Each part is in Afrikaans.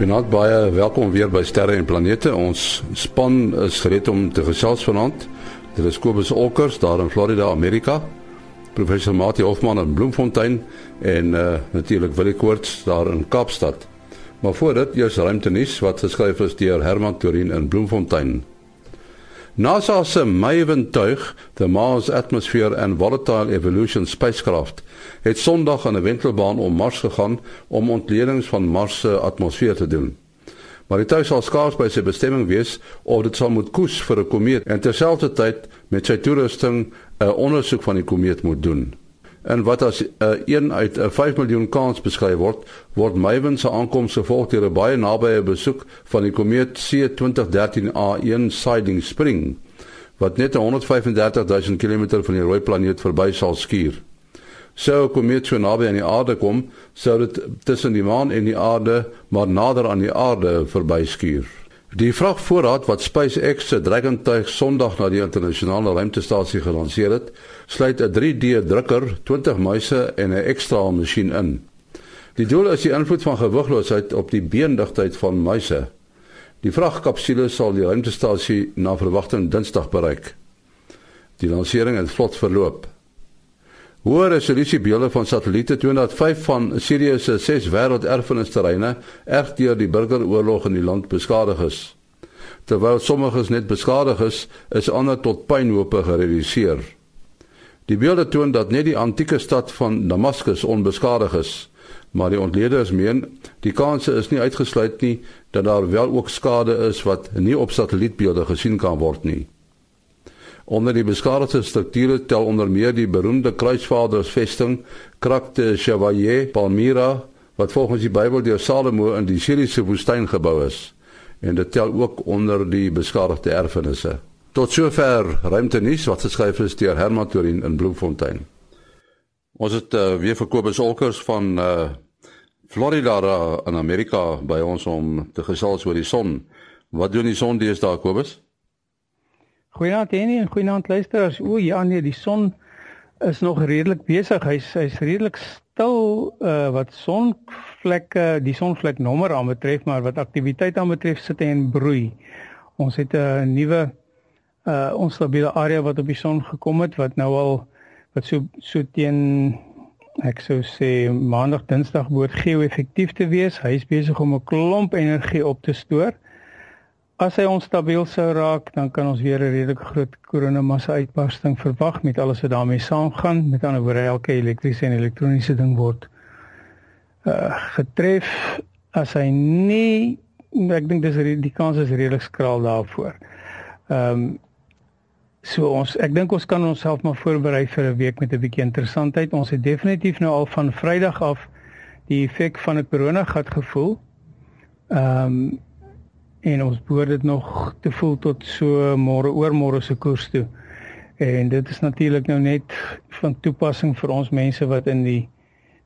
Goeienaand baie welkom weer by Sterre en Planete. Ons span is gereed om te gesels vanaand. Dit is Kobus Olkers daar in Florida, Amerika. Professor Mati Hofman in Bloemfontein en uh, natuurlik Willie Koorts daar in Kaapstad. Maar voor dit, jy's ruimtenis wat geskryf is deur Herman Torin in Bloemfontein. NASA se Maven-tuig, the Mars Atmosphere and Volatile Evolution spacecraft, het Sondag aan 'n wentelbaan om Mars gegaan om ontledings van Mars se atmosfeer te doen. Maar die tuig sal skaars by sy bestemming wees of dit sal moet koers vir 'n komeet en terselfdertyd met sy toerusting 'n ondersoek van die komeet moet doen en wat as 'n uh, een uit 'n uh, 5 miljoen kans beskryf word, word Maven se aankoms gevolg deur 'n baie nabye besoek van die komeet C2013A1 Siding Spring wat net 135 000 km van die rooi planeet verby sal skuur. Sou 'n komeet so naby aan die aarde kom, sou dit tussen die maan en die aarde, maar nader aan die aarde verby skuur. Die vragvoorraad wat SpaceX se Dragon-tuig Sondag na die internasionale ruimtestasie gelanseer het, sluit 'n 3D-drukker, 20 muise en 'n ekstra masjien in. Die doel is die invloed van gewigloosheid op die beendigtheid van muise. Die vragkapsule sal die ruimtestasie na verwagting Dinsdag bereik. Die lansering het vlot verloop. Hoë resolusie beelde van satelliete toon dat 5 van Sirius se 6 wêrelderfenisterreine erg deur die burgeroorlog in die land beskadig is. Terwyl sommiges net beskadig is, is ander tot pynhope gereduseer. Die beelde toon dat net die antieke stad van Damaskus onbeskadig is, maar die ontleeders meen die kanse is nie uitgesluit nie dat daar wel ook skade is wat nie op satellietbeelde gesien kan word nie. Onder die beskadigde strukture tel onder meer die beroemde kruisvadersvesting Krakte Chevalier Palmyra wat volgens die Bybel deur Salomo in die Siriëse woestyn gebou is en dit tel ook onder die beskadigde erfenisse. Tot sover ruimtenis wat geskryf is deur Herman Torin in Bloemfontein. Ons het uh, weer vir Kobus Olkers van uh, Florida uh, in Amerika by ons om te gesels oor die son. Wat doen die son deesdae Kobus? Goeienaand Henny en goeienaand luisteraars. O ja nee, die son is nog redelik besig. Hy's hy's redelik stil uh wat sonvlekke, die sonvlek nommer aan betref, maar wat aktiwiteit aan betref sit hy en broei. Ons het 'n nuwe uh onstabiele area wat op die son gekom het wat nou al wat so so teen ek sou sê maandag dinsdag behoort geo-effektief te wees. Hy is besig om 'n klomp energie op te stoor. As hy onstabiel sou raak, dan kan ons weer 'n redelike groot koronamassa uitbarsting verwag met alles wat daarmee saamgaan. Met ander woorde, elke elektriese en elektroniese ding word uh getref as hy nie ek dink dis die kans is redelik skraal daarvoor. Ehm um, so ons ek dink ons kan onsself maar voorberei vir 'n week met 'n bietjie interessantheid. Ons het definitief nou al van Vrydag af die effek van 'n koronagat gevoel. Ehm um, en ons behoort dit nog te voel tot so môre oormôre se koers toe. En dit is natuurlik nou net van toepassing vir ons mense wat in die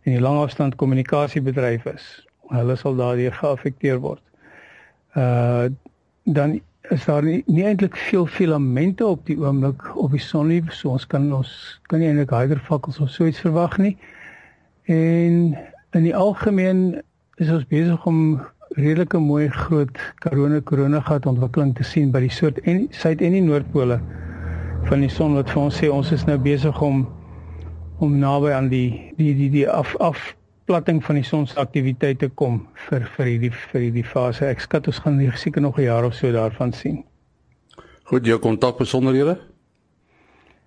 in die langafstand kommunikasiebedryf is. Hulle sal daardeur geaffekteer word. Uh dan is daar nie, nie eintlik veel filamente op die oomblik op die son nie, so ons kan ons kan nie eintlik hydervakkels of so iets verwag nie. En in die algemeen is ons besig om redelike mooi groot korona korona gat ontwikkeling te sien by die soort en suid en die noordpole van die son wat vir ons sê ons is nou besig om om naby aan die die die die af afplatting van die son se aktiwiteit te kom vir vir hierdie vir hierdie fase. Ek skat ons gaan seker nog 'n jaar of so daarvan sien. Goed, jou kontak besonderhede?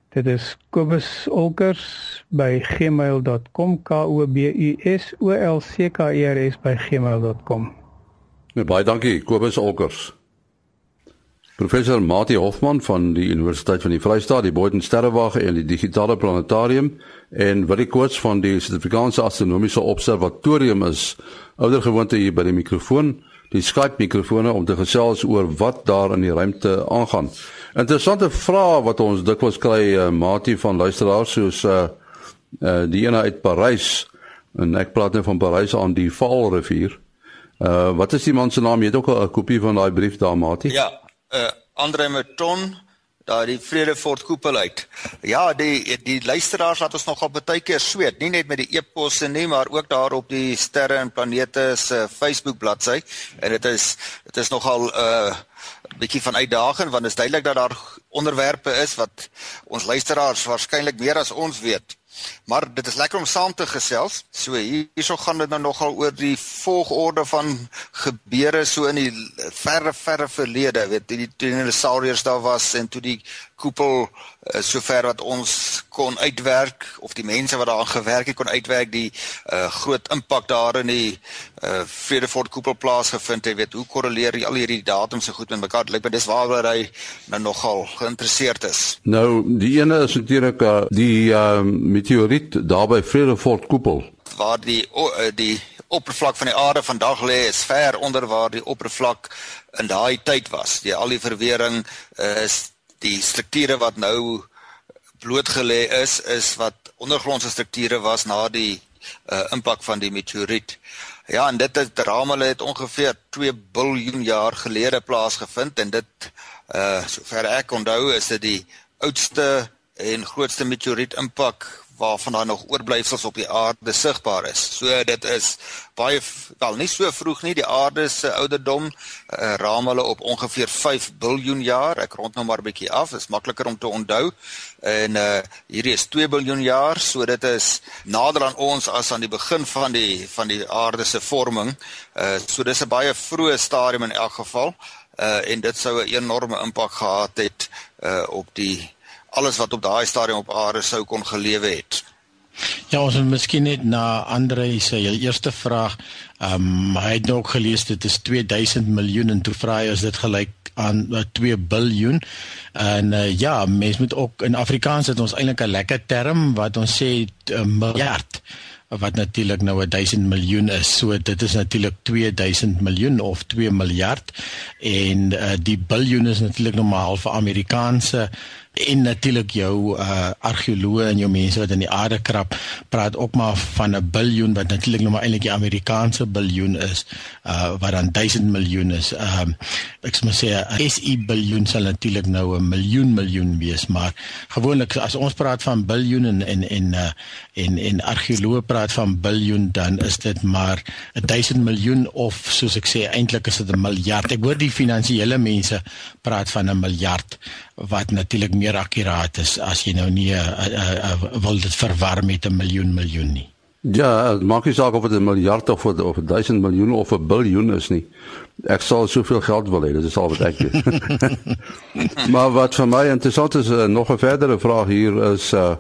Dit is Kobus Olkers by gmail.com k o b u s o l c k e r s by gmail.com. Nee, baie dankie Kobus Olkers. Professor Mati Hofman van die Universiteit van die Vrystaat, die Boden Sterrewag en die Digitale Planetarium en Willie Koorts van die Suid-Afrikaanse Astronomiese Observatorium is ouer gewoonte hier by die mikrofoon, die Skype mikrofone om te gesels oor wat daar in die ruimte aangaan. Interessante vrae wat ons dikwels kry uh, Mati van luisteraars soos uh, uh die ene uit Parys en ek praat nou van Parys aan die Vaalrivier. Uh wat is die man se naam? Jy het ook 'n kopie van daai brief daar, Matie? Ja, uh Andre Merton daai Vredefort koepel uit. Ja, die die luisteraars laat ons nogal baie keer sweet, nie net met die e-posse nie, maar ook daar op die sterre en planete se Facebook bladsy. En dit is dit is nogal 'n uh, bietjie van uitdaging want dit is duidelik dat daar onderwerpe is wat ons luisteraars waarskynlik meer as ons weet. Maar dit is lekker om saam te gesels. So hierso gaan dit nou nogal oor die volgorde van gebeure so in die verre verre verlede. Weet die dinosauriërs daar was en toe die koepel sover wat ons kon uitwerk of die mense wat daaraan gewerk het kon uitwerk die uh, groot impak daar in die uh, Vredefort koepel plaasgevind het. Weet hoe korreleer al hierdie datums so goed met mekaar? Lyk my dis waaroor hy nou nogal geïnteresseerd is. Nou die ene is natuurlik uh, die uh, meteoriet daar by Vredefort koepel waar die uh, die oppervlak van die aarde vandag lê is ver onder waar die oppervlak in daai tyd was. Die al die verwering is die strukture wat nou blootgelê is is wat ondergrondse strukture was na die uh, impak van die meteoriet. Ja, en dit het ramele het ongeveer 2 biljoen jaar gelede plaasgevind en dit uh sover ek onthou is dit die oudste en grootste meteoriet impak waarvan daar nog oorblyfsels op die aarde sigbaar is. So dit is baie wel nie so vroeg nie. Die aarde se ouderdom uh, raam hulle op ongeveer 5 miljard jaar. Ek rond nou maar 'n bietjie af. Is makliker om te onthou. En uh hierdie is 2 miljard jaar, so dit is nader aan ons as aan die begin van die van die aarde se vorming. Uh so dis 'n baie vroeë stadium in elk geval. Uh en dit sou 'n enorme impak gehad het uh op die alles wat op daai stadium op aarde sou kon gelewe het. Ja, ons moet miskien net na Andre se eerste vraag. Ehm um, hy het ook gelees dit is 2000 miljoen en toe vra hy as dit gelyk aan uh, 2 biljoen. En uh, ja, mens moet ook in Afrikaans het ons eintlik 'n lekker term wat ons sê uh, miljard wat natuurlik nou 1000 miljoen is. So dit is natuurlik 2000 miljoen of 2 miljard en uh, die biljoen is natuurlik nog maar half Amerikaanse en natuurlik jou uh argeoloë en jou mense wat in die aarde krap praat ook maar van 'n biljoen wat natuurlik nou maar eintlik die Amerikaanse biljoen is uh wat dan 1000 miljoen is. Um ek sê maar sê 'n SI biljoen sal natuurlik nou 'n miljoen miljoen wees, maar gewoonlik as ons praat van biljoen en en en uh en en argeoloë praat van biljoen dan is dit maar 1000 miljoen of soos ek sê eintlik is dit 'n miljard. Ek hoor die finansiële mense praat van 'n miljard wat natuurlik meer akkuraat is as jy nou nie uh, uh, uh, wil dit verwar met 'n miljoen miljoen nie. Ja, maak nie saak of dit 'n miljard of of 1000 miljoen of 'n biljoen is nie. Ek sal soveel geld wil hê, dit is al wat ek weet. maar wat vir my interessant is, uh, nog 'n verdere vraag hier is uh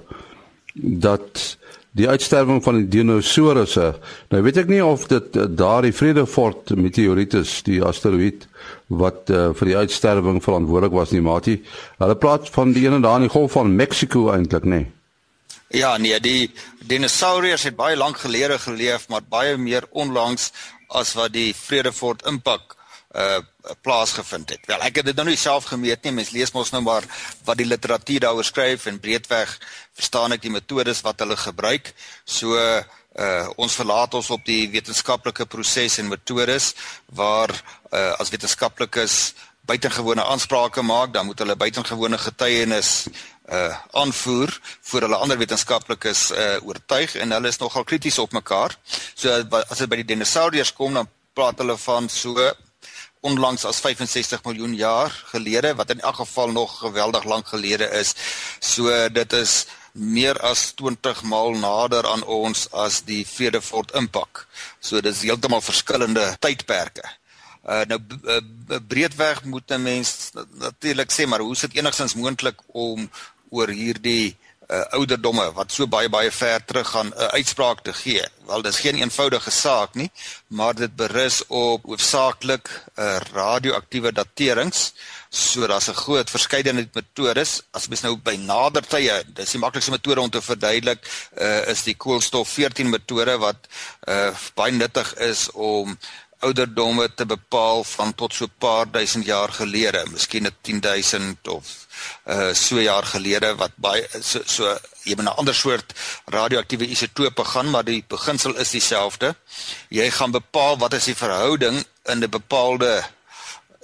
dat die uitsterwing van die dinosourusse. Nou weet ek nie of dit uh, daardie Vredefort meteoritus, die asteroïde wat uh, vir die uitsterwing verantwoordelik was nie maatie. Hulle praat van die ene daar in die golf van Mexiko eintlik nê. Nee. Ja nee, die dinosauriërs het baie lank gelede geleef, maar baie meer onlangs as wat die Vredefort impak uh plaasgevind het. Wel, ek het dit nou nie self gemeet nie. Mens lees mos nou maar wat die literatuur daaroor skryf en breedweg verstaan ek die metodes wat hulle gebruik. So uh ons verlaat ons op die wetenskaplike proses en metodes waar uh as wetenskaplikes buitengewone aansprake maak, dan moet hulle buitengewone getuienis uh aanvoer voor hulle ander wetenskaplikes uh oortuig en hulle is nogal krities op mekaar. So as dit by die dinosauriërs kom, dan praat hulle van so onlangs as 65 miljoen jaar gelede wat in elk geval nog geweldig lank gelede is. So dit is meer as 20 maal nader aan ons as die Vredefort impak. So dis heeltemal verskillende tydperke. Uh nou uh, breedweg moet 'n mens natuurlik sê maar hoe is dit enigstens moontlik om oor hierdie uh, ouderdomme wat so baie baie ver terug gaan 'n uh, uitspraak te gee. Wel dis geen eenvoudige saak nie, maar dit berus op hoofsaaklik uh, radioaktiewe daterings. So daar's 'n groot verskeidenheid metodes. As mens nou by nader tye, dis die maklikste metode om te verduidelik, uh, is die koolstof 14 metode wat uh, baie nuttig is om ouderdomme te bepaal van tot so 'n paar duisend jaar gelede, miskien 'n 10000 of uh so jaar gelede wat baie so, so jy moet 'n ander soort radioaktiewe isotope gaan, maar die beginsel is dieselfde. Jy gaan bepaal wat is die verhouding in 'n bepaalde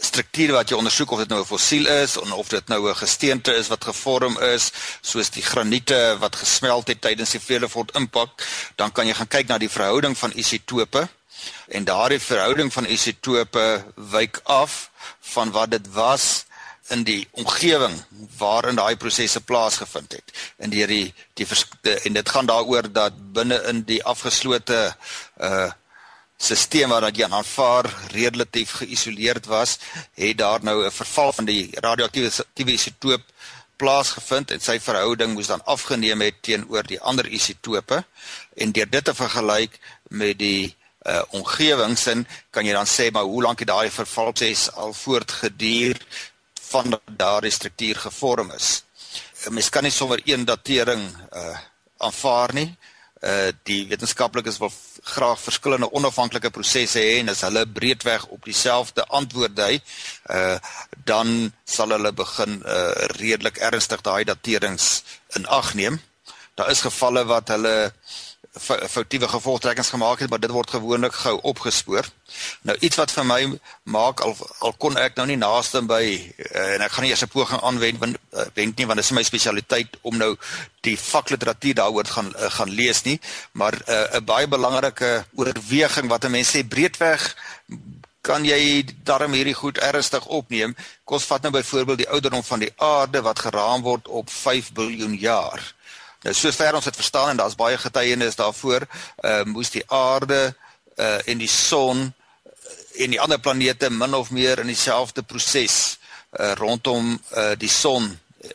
strukture wat jy ondersoek of dit nou 'n fossiel is of dit nou 'n gesteente is wat gevorm is soos die graniete wat gesmelt het tydens die Vredefort impak, dan kan jy gaan kyk na die verhouding van isotope en daardie verhouding van isotope wyk af van wat dit was in die omgewing waarin daai prosesse plaasgevind het. En deur die die, die en dit gaan daaroor dat binne in die afgeslote uh stelsel waar dat jy aanvaar relatief geïsoleerd was, het daar nou 'n verval van die radioaktiewe isotoop plaasgevind en sy verhouding moes dan afgeneem het teenoor die ander isotope en deur dit te vergelyk met die uh omgewingsin kan jy dan sê maar hoe lank het daai vervalproses al voortgeduur van daardie struktuur gevorm is. Mens kan nie sommer een datering uh aanvaar nie. Uh die wetenskaplikes wil graag verskillende onafhanklike prosesse hê en as hulle breedweg op dieselfde antwoord dui, uh dan sal hulle begin uh redelik ernstig daai daterings in ag neem. Daar is gevalle wat hulle foutiewe gevolgtrekkings gemaak het, maar dit word gewoonlik gou opgespoor. Nou iets wat vir my maak al al kon ek nou nie naaste by uh, en ek gaan nie eers 'n poging aanwend want uh, wend nie want dit is my spesialiteit om nou die vakliteratuur daaroor gaan uh, gaan lees nie, maar 'n uh, baie belangrike oorweging wat 'n mens sê breedweg kan jy darm hierdie goed ernstig opneem. Kos vat nou byvoorbeeld die ouderdom van die aarde wat geraam word op 5 miljard jaar. Nou sover ons dit verstaan en daar's baie getuienis daarvoor, uh moes die aarde uh en die son en die ander planete min of meer in dieselfde proses uh rondom uh die son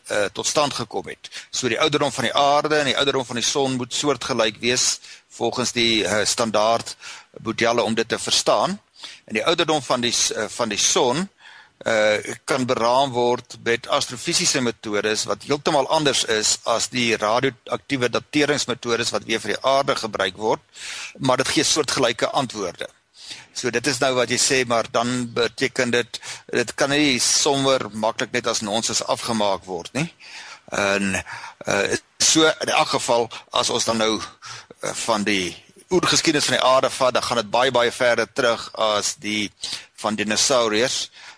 uh tot stand gekom het. So die ouderdom van die aarde en die ouderdom van die son moet soortgelyk wees volgens die uh, standaard modelle om dit te verstaan. En die ouderdom van die uh, van die son uh kan beraam word met astrofisiese metodes wat heeltemal anders is as die radioaktiewe dateringsmetodes wat weer vir die aarde gebruik word, maar dit gee soortgelyke antwoorde. So dit is nou wat jy sê, maar dan beteken dit dit kan nie sommer maklik net as nonsens afgemaak word nie. En uh so in elk geval as ons dan nou uh, van die oergeskiedenis van die aarde vat, dan gaan dit baie baie verder terug as die van dinosourus uh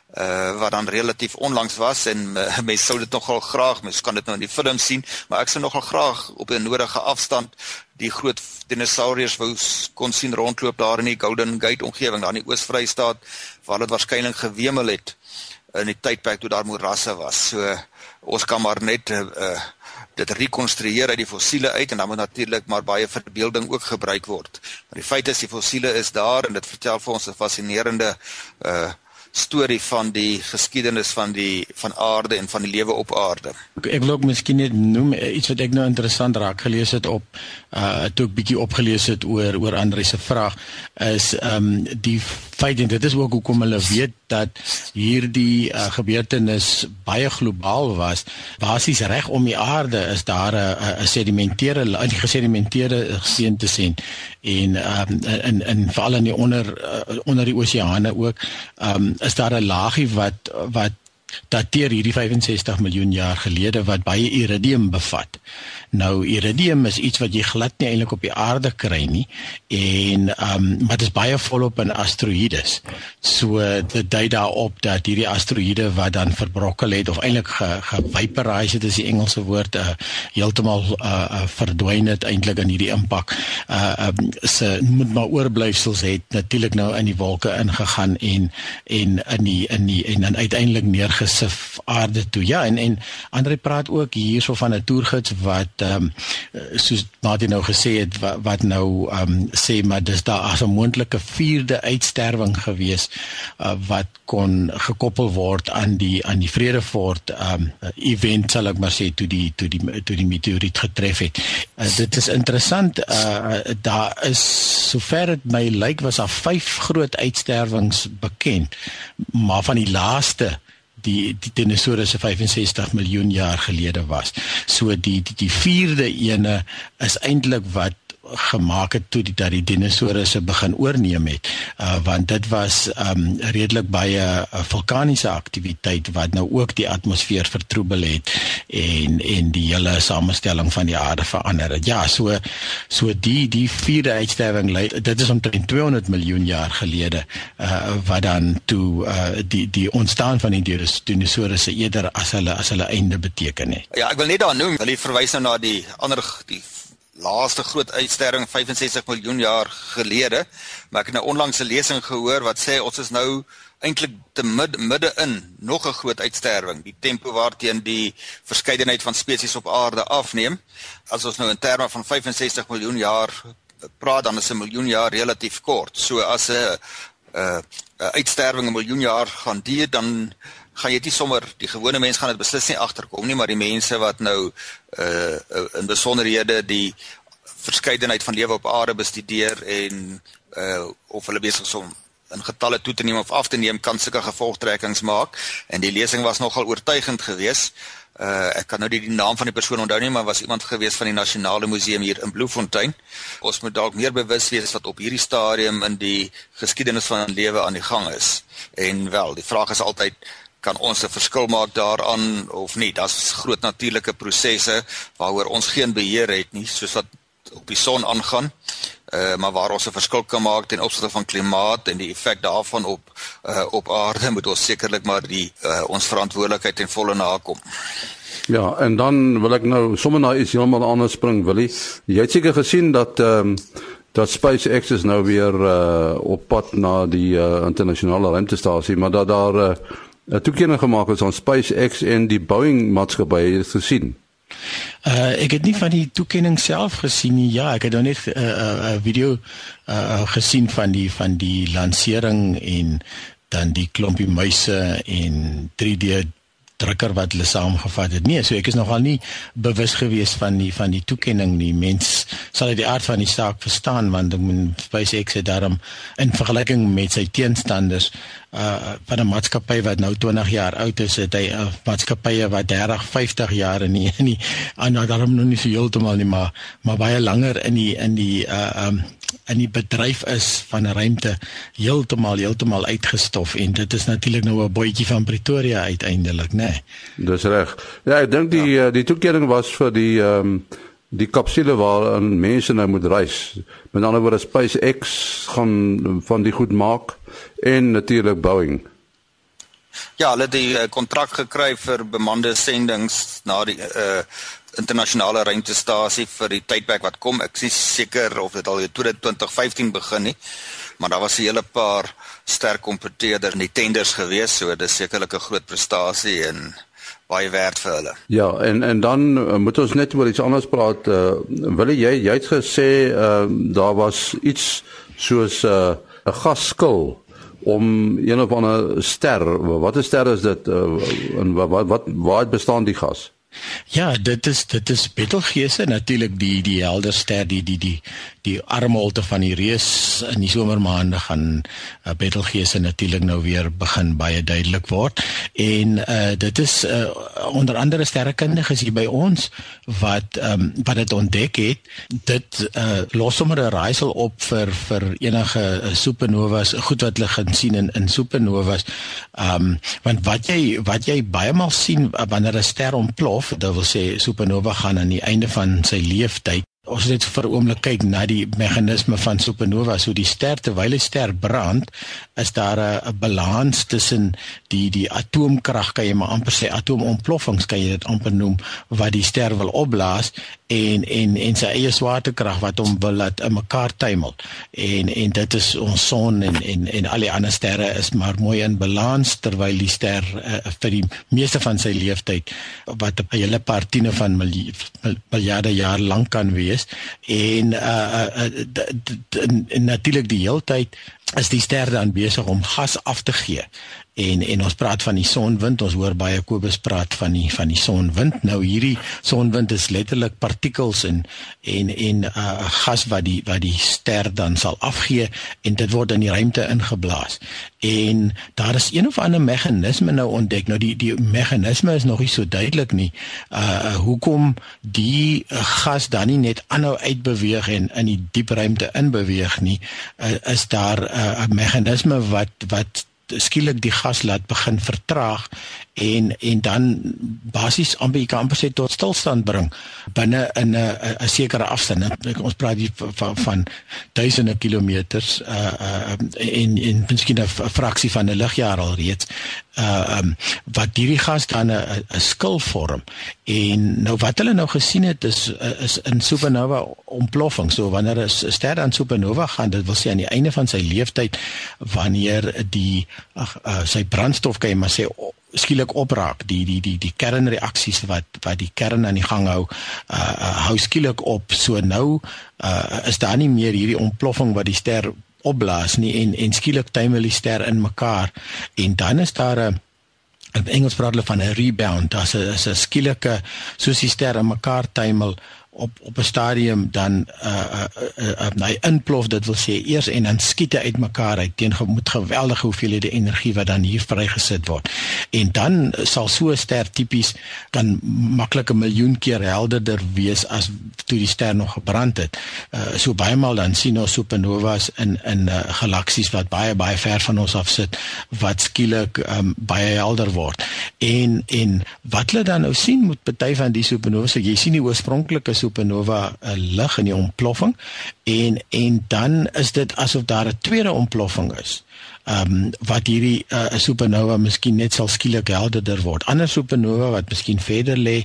wat dan relatief onlangs was en uh, mense sou dit nogal graag mens kan dit nou in die film sien maar ek sou nogal graag op 'n nodige afstand die groot dinosourus wou kon sien rondloop daar in die Golden Gate omgewing daar in die Oos-Vrystaat waar dit waarskynlik gewemel het in die tydperk toe daar moerasse was. So ons kan maar net uh dit rekonstrueer uit die fossiele uit en dan moet natuurlik maar baie verbeelding ook gebruik word. Maar die feit is die fossiele is daar en dit vertel vir ons 'n fascinerende uh storie van die geskiedenis van die van aarde en van die lewe op aarde. Ek, wil ook miskien net noem eh, iets wat ek nou interessant raak gelees het op uh toe ek bietjie opgelees het oor oor Andre se vraag is ehm um, die feit en dit is ook hoekom hulle weet dat hierdie uh, gebeurtenis baie globaal was. Basies reg om die aarde is daar 'n 'n sedimentêre 'n gesedimenteerde gesteente sien en ehm um, in in veral in die onder uh, onder die oseane ook ehm um, is daar 'n laagie wat wat dateer hierdie 65 miljoen jaar gelede wat baie iridium bevat. Nou iridium is iets wat jy glad nie eintlik op die aarde kry nie en ehm um, maar dit is baie volop in asteroïdes. So dit dui daarop dat hierdie asteroïde wat dan verbrokkel het of eintlik gevaporize het is die Engelse woord uh, heeltemal uh, uh, verdwyn het eintlik in hierdie impak. Uh um, se moet maar oorblyfsels het natuurlik nou in die wolke ingegaan en en in die in die en dan uiteindelik neergesif aarde toe. Ja en en Andre praat ook hierso van 'n toergids wat ehm um, soos Martin nou gesê het wat, wat nou ehm um, sê maar dis daar as 'n moontlike vierde uitsterwing gewees uh, wat kon gekoppel word aan die aan die Vredefort ehm um, event sal ek maar sê toe die toe die toe die meteoriet getref het. Uh, dit is interessant uh, daar is sover dit my lyk was daar vyf groot uitsterwings bekend maar van die laaste die die dinosourus 65 miljoen jaar gelede was. So die die, die vierde ene is eintlik wat gemaak het toe die dat die dinosourusse begin oorneem het uh, want dit was um redelik baie uh, vulkaniese aktiwiteit wat nou ook die atmosfeer vertroebel het en en die hele samestelling van die aarde verander. Ja, so so die die vierde uitsterwing lei dit is omtrent 200 miljoen jaar gelede uh wat dan toe uh die die ontstaan van die dinosourusse eerder as hulle as hulle einde beteken het. Ja, ek wil net daar noem, jy verwys nou na die ander die laaste groot uitsterwing 65 miljoen jaar gelede, maar ek het nou onlangs 'n lesing gehoor wat sê ons is nou eintlik te mid, midde in nog 'n groot uitsterwing, die tempo waarteen die verskeidenheid van spesies op aarde afneem. As ons nou in terme van 65 miljoen jaar praat, dan is 'n miljoen jaar relatief kort. So as 'n 'n uitsterwing 'n miljoen jaar gaan duur, dan gaan jy nie sommer die gewone mens gaan dit beslis nie agterkom nie, maar die mense wat nou uh in besonderhede die verskeidenheid van lewe op aarde bestudeer en uh of hulle besig is om in getalle toe te neem of af te neem kan sulke gevolgtrekkings maak en die lesing was nogal oortuigend geweest. Uh ek kan nou nie die naam van die persoon onthou nie, maar was iemand geweest van die Nasionale Museum hier in Bloemfontein. Ons moet dalk meer bewus wees wat op hierdie stadium in die geskiedenis van lewe aan die gang is. En wel, die vraag is altyd kan ons 'n verskil maak daaraan of nie? Daar's groot natuurlike prosesse waaroor ons geen beheer het nie, soos wat op die son aangaan. Uh maar waar ons 'n verskil kan maak ten opsigte van klimaat en die effek daarvan op uh op aarde moet ons sekerlik maar die uh ons verantwoordelikheid ten volle nakom. Ja, en dan wil ek nou sommer na iets heeltemal anders spring, Willie. Jy het seker gesien dat ehm um, dat SpaceX is nou weer uh op pad na die uh internasionale ruimtestasie, maar dat daar uh 'n toekenning gemaak is aan SpaceX en die Boeing maatskappy, het gesien? Uh ek het nie van die toekenning self gesien nie. Ja, ek het nou net 'n uh, uh, uh, video uh, gesien van die van die lansering en dan die klompie muise en 3D drukker wat hulle saamgevat het. Nee, so ek is nogal nie bewus gewees van die van die toekenning nie. Mens sal dit die aard van die saak verstaan want ek moet SpaceX het daarom in vergelyking met sy teenstanders uh van 'n maatskappy wat nou 20 jaar oud is, het hy 'n uh, maatskappye wat 30, 50 jaar in die, in die aan nou daarom nog nie so heeltemal nie, maar maar baie langer in die in die uh um in die bedryf is van 'n ruimte heeltemal heeltemal uitgestof en dit is natuurlik nou 'n bootjie van Pretoria uiteindelik, né? Nee. Dis reg. Ja, ek dink die ja. die toekenning was vir die ehm um, die kapsule waar mense nou moet reis. Met ander woorde SpaceX gaan van die goed maak en natuurlik Boeing. Ja, hulle het die kontrak uh, gekry vir bemande sendinge na die uh internasionale ruimtestasie vir die tydperk wat kom. Ek is seker of dit al in 2015 begin nie. Maar daar was 'n hele paar sterk kompeteerders in die tenders gewees, so dit is sekerlik 'n groot prestasie en baie werd vir hulle. Ja, en en dan uh, moet ons net oor iets anders praat. Uh, wil jy jy het gesê uh, daar was iets soos 'n uh, gasskil om een of ander ster. Wat 'n ster is dit uh, en wat wat, wat waar bestaan die gas? Ja, dit is dit is Betelgeuse natuurlik die die helder ster die die die die armholte van die reus in die somermaande gaan uh, Betelgeuse natuurlik nou weer begin baie duidelik word. En uh, dit is uh, onder andere sterrekundiges hier by ons wat um, wat dit ontdek het. Dit uh, los sommer 'n raaisel op vir vir enige supernovas goed wat hulle gaan sien in in supernovas. Um, want wat jy wat jy baie maal sien wanneer 'n ster ontplof dit wil sê supernova gaan aan die einde van sy lewensduur Ons net vir 'n oomblik kyk na die meganisme van supernova. So die ster terwyl 'n ster brand, is daar 'n balans tussen die die atoomkrag, kan jy maar amper sê atoomontploffings kan jy dit amper noem wat die ster wil opblaas en en en sy eie swaartekrag wat hom wil laat in mekaar tuimel. En en dit is ons son en en en al die ander sterre is maar mooi in balans terwyl die ster uh, vir die meeste van sy lewensduur wat 'n hele paar tiene van miljarde jaar lank kan wees en uh, uh, uh natuurlik die heeltyd is die ster dan besig om gas af te gee en en ons praat van die sonwind. Ons hoor baie Kobus praat van die van die sonwind. Nou hierdie sonwind is letterlik partikels en en en 'n uh, gas wat die wat die ster dan sal afgee en dit word in die ruimte ingeblaas. En daar is een of ander meganisme nou ontdek. Nou die die meganisme is nog nie so duidelik nie. Uh hoekom die uh, gas dan nie net aanhou uitbeweeg en in die diep ruimte inbeweeg nie uh, is daar 'n uh, meganisme wat wat skielik die gas laat begin vertraag en en dan basies jy kan amper sê tot stilstand bring binne in 'n 'n sekere afstand. Ons praat hier van, van duisende kilometers uh uh in in miskien 'n fraksie van 'n ligjaar al reeds uh um wat hierdie gas dan 'n 'n skil vorm. En nou wat hulle nou gesien het is is in supernova ontploffing. So wanneer 'n ster aan supernova gaan, dit wil sê aan die einde van sy lewensyd wanneer die ag uh, sy brandstof kan jy maar sê skielik opraak. Die die die die kernreaksies wat wat die kern aan die gang hou uh, uh hou skielik op. So nou uh is daar nie meer hierdie ontploffing wat die ster opblaas nie en en skielik tuimel die ster in mekaar. En dan is daar 'n in Engels praat hulle van 'n rebound. Daar's 'n 'n skielike soos die ster in mekaar tuimel op op 'n stadium dan uh uh, uh, uh hy inplof dit wil sê eers en dan skiet hy uitmekaar uit teen moet geweldige hoeveelhede energie wat dan hier vrygesit word. En dan sal so 'n ster tipies kan maklik 'n miljoen keer helderder wees as toe die ster nog gebrand het. Uh so baie maal dan sien ons supernovas in in uh, galaksies wat baie baie ver van ons af sit wat skielik um, baie helder word. En en wat hulle dan nou sien met party van die supernovas, so jy sien die oorspronklike supernova 'n uh, lig in die ontploffing en en dan is dit asof daar 'n tweede ontploffing is ehm um, wat hierdie uh, supernova miskien net sal skielik helderder word. Ander supernova wat miskien verder lê,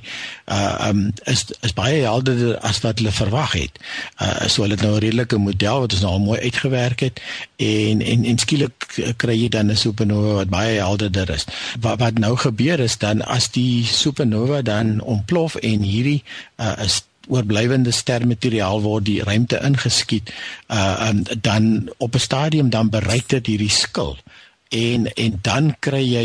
uh ehm um, is is baie helderder as wat hulle verwag het. Uh so hulle het nou 'n redelike model wat ons nou al mooi uitgewerk het en en en skielik kry jy dan 'n supernova wat baie helderder is. Wat wat nou gebeur is dan as die supernova dan ontplof en hierdie uh is oorblywende stermateriaal word die ruimte ingeskiet uh um, dan op 'n stadium dan bereik dit hierdie skil en en dan kry jy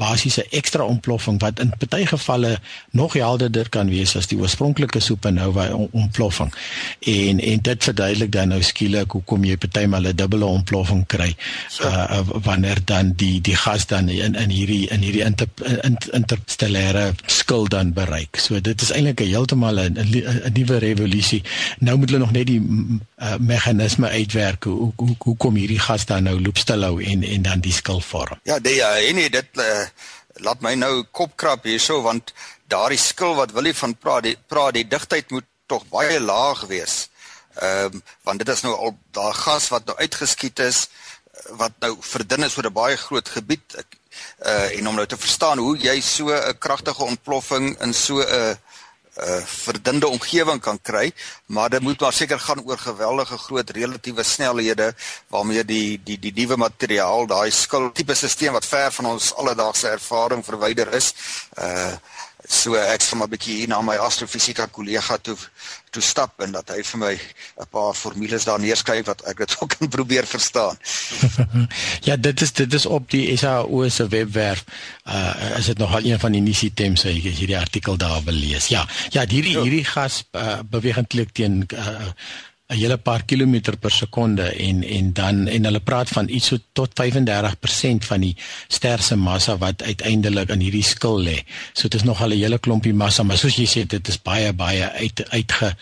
basiese ekstra ontploffing wat in party gevalle nog helderder kan wees as die oorspronklike supernova ontploffing. En en dit verduidelik dan nou skielik hoekom jy partymal 'n dubbele ontploffing kry uh, wanneer dan die die gas dan in in hierdie in hierdie inter, in, interstellêre skil dan bereik. So dit is eintlik 'n heeltemal 'n 'n nuwe revolusie. Nou moet hulle nog net die uh, meganisme uitwerk hoe hoe hoe kom hierdie gas dan nou loopstil hou en en dan die skil vorm. Ja, nee, ja, en nee, dit uh, laat my nou kop krap hierso want daardie skil wat Willie van praat, die praat die digtheid moet tog baie laag wees. Ehm um, want dit is nou al daai gas wat nou uitgeskiet is wat nou verdun is oor 'n baie groot gebied. Ek, uh en om nou te verstaan hoe jy so 'n kragtige ontploffing in so 'n uh verdunde omgewing kan kry, maar dit moet maar seker gaan oor geweldige groot relatiewe snelhede waarmee die die die nuwe materiaal, daai skil tipe stelsel wat ver van ons alledaagse ervaring verwyder is. Uh so ek sal maar 'n bietjie hier na my astrofisika kollega toe toe stap en dat hy vir my 'n paar formules daar neerskryf wat ek dit ook kan probeer verstaan. ja, dit is dit is op die SAO se webwerf. Uh is dit nog al een van die nuusitems so jy hierdie artikel daar wil lees. Ja, ja, hierdie hierdie gas uh, beweeg eintlik teen uh, 'n hele paar kilometer per sekonde en en dan en hulle praat van iets so tot 35% van die ster se massa wat uiteindelik in hierdie skil lê. So dit is nog al 'n hele klompie massa, maar soos jy sê dit is baie baie uit uitge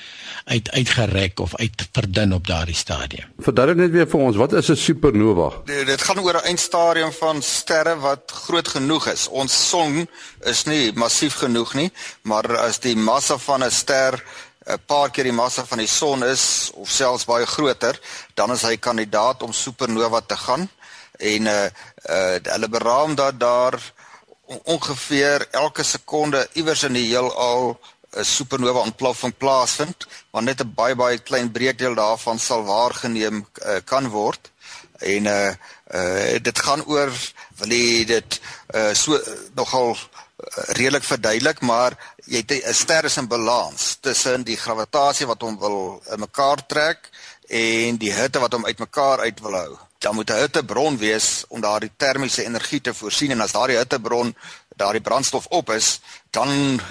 uit uitgerek of uitverdun op daardie stadium. Verduidelik net weer vir ons, wat is 'n supernova? Dit, dit gaan oor 'n eindstadium van sterre wat groot genoeg is. Ons son is nie massief genoeg nie, maar as die massa van 'n ster 'n paar keer die massa van die son is of selfs baie groter, dan is hy kandidaat om supernova te gaan. En uh uh hulle beraam dat daar ongeveer elke sekonde iewers in die heelal 'n supernova ontploffing plaasvind, maar net 'n baie baie klein breekdeel daarvan sal waargeneem uh, kan word. En uh uh dit gaan oor wil jy dit uh so uh, nogal redelik verduidelik, maar jy 'n ster is in balans tussen die gravitasie wat hom wil in mekaar trek en die hitte wat hom uitmekaar uit wil hou. Dan moet 'n hittebron wees om daardie termiese energie te voorsien en as daardie hittebron daardie brandstof op is, dan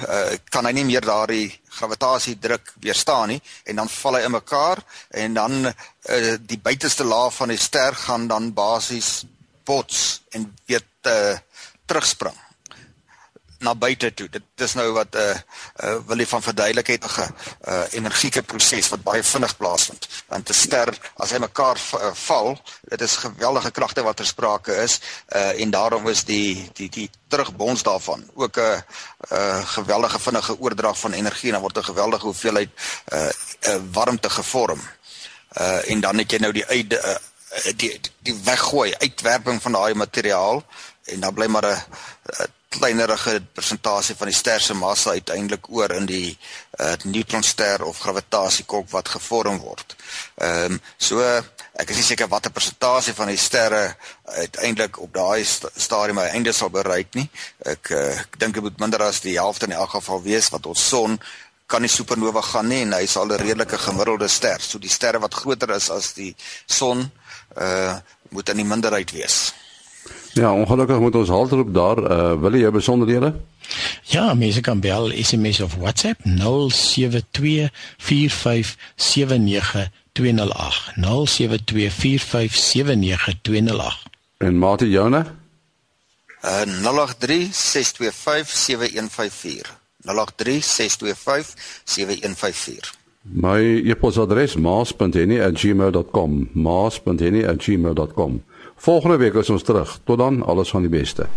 uh, kan hy nie meer daardie gravitasie druk weerstaan nie en dan val hy in mekaar en dan uh, die buiteste laag van die ster gaan dan basies bots en weer uh, terugspring na buite toe. Dit is nou wat 'n uh, uh, wil jy van verduidelikheid 'n uh, energieke proses wat baie vinnig plaasvind. Want 'n ster as hy mekaar uh, val, dit is geweldige kragte wat ter sprake is uh, en daarom is die die die terugbons daarvan ook 'n uh, uh, geweldige vinnige oordrag van energie en dan word 'n geweldige hoeveelheid uh, uh, warmte gevorm. Uh, en dan het jy nou die uit uh, die die weggooi uitwerping van daai materiaal en dan bly maar 'n kleinerige persentasie van die ster se massa uiteindelik oor in die uh, neutronster of gravitasiekolk wat gevorm word. Ehm um, so ek is nie seker watter persentasie van die sterre uiteindelik op daai st stadium einde sal bereik nie. Ek uh, ek dink dit moet minder as die helfte in elk geval wees wat ons son kan die supernova gaan nie en hy sal 'n redelike gemiddelde ster. So die sterre wat groter is as die son uh moet in die minderheid wees. Ja, ongelukkig moet ons haltroep daar. Uh wil jy besonderhede? Ja, mense kan bel, SMS of WhatsApp 0724579208. 0724579208. En Mate Jone? Uh 0836257154. 0836257154. My e-posadres maas.henny@gmail.com. maas.henny@gmail.com. Volgende week is ons terug. Tot dan, alles van die beste.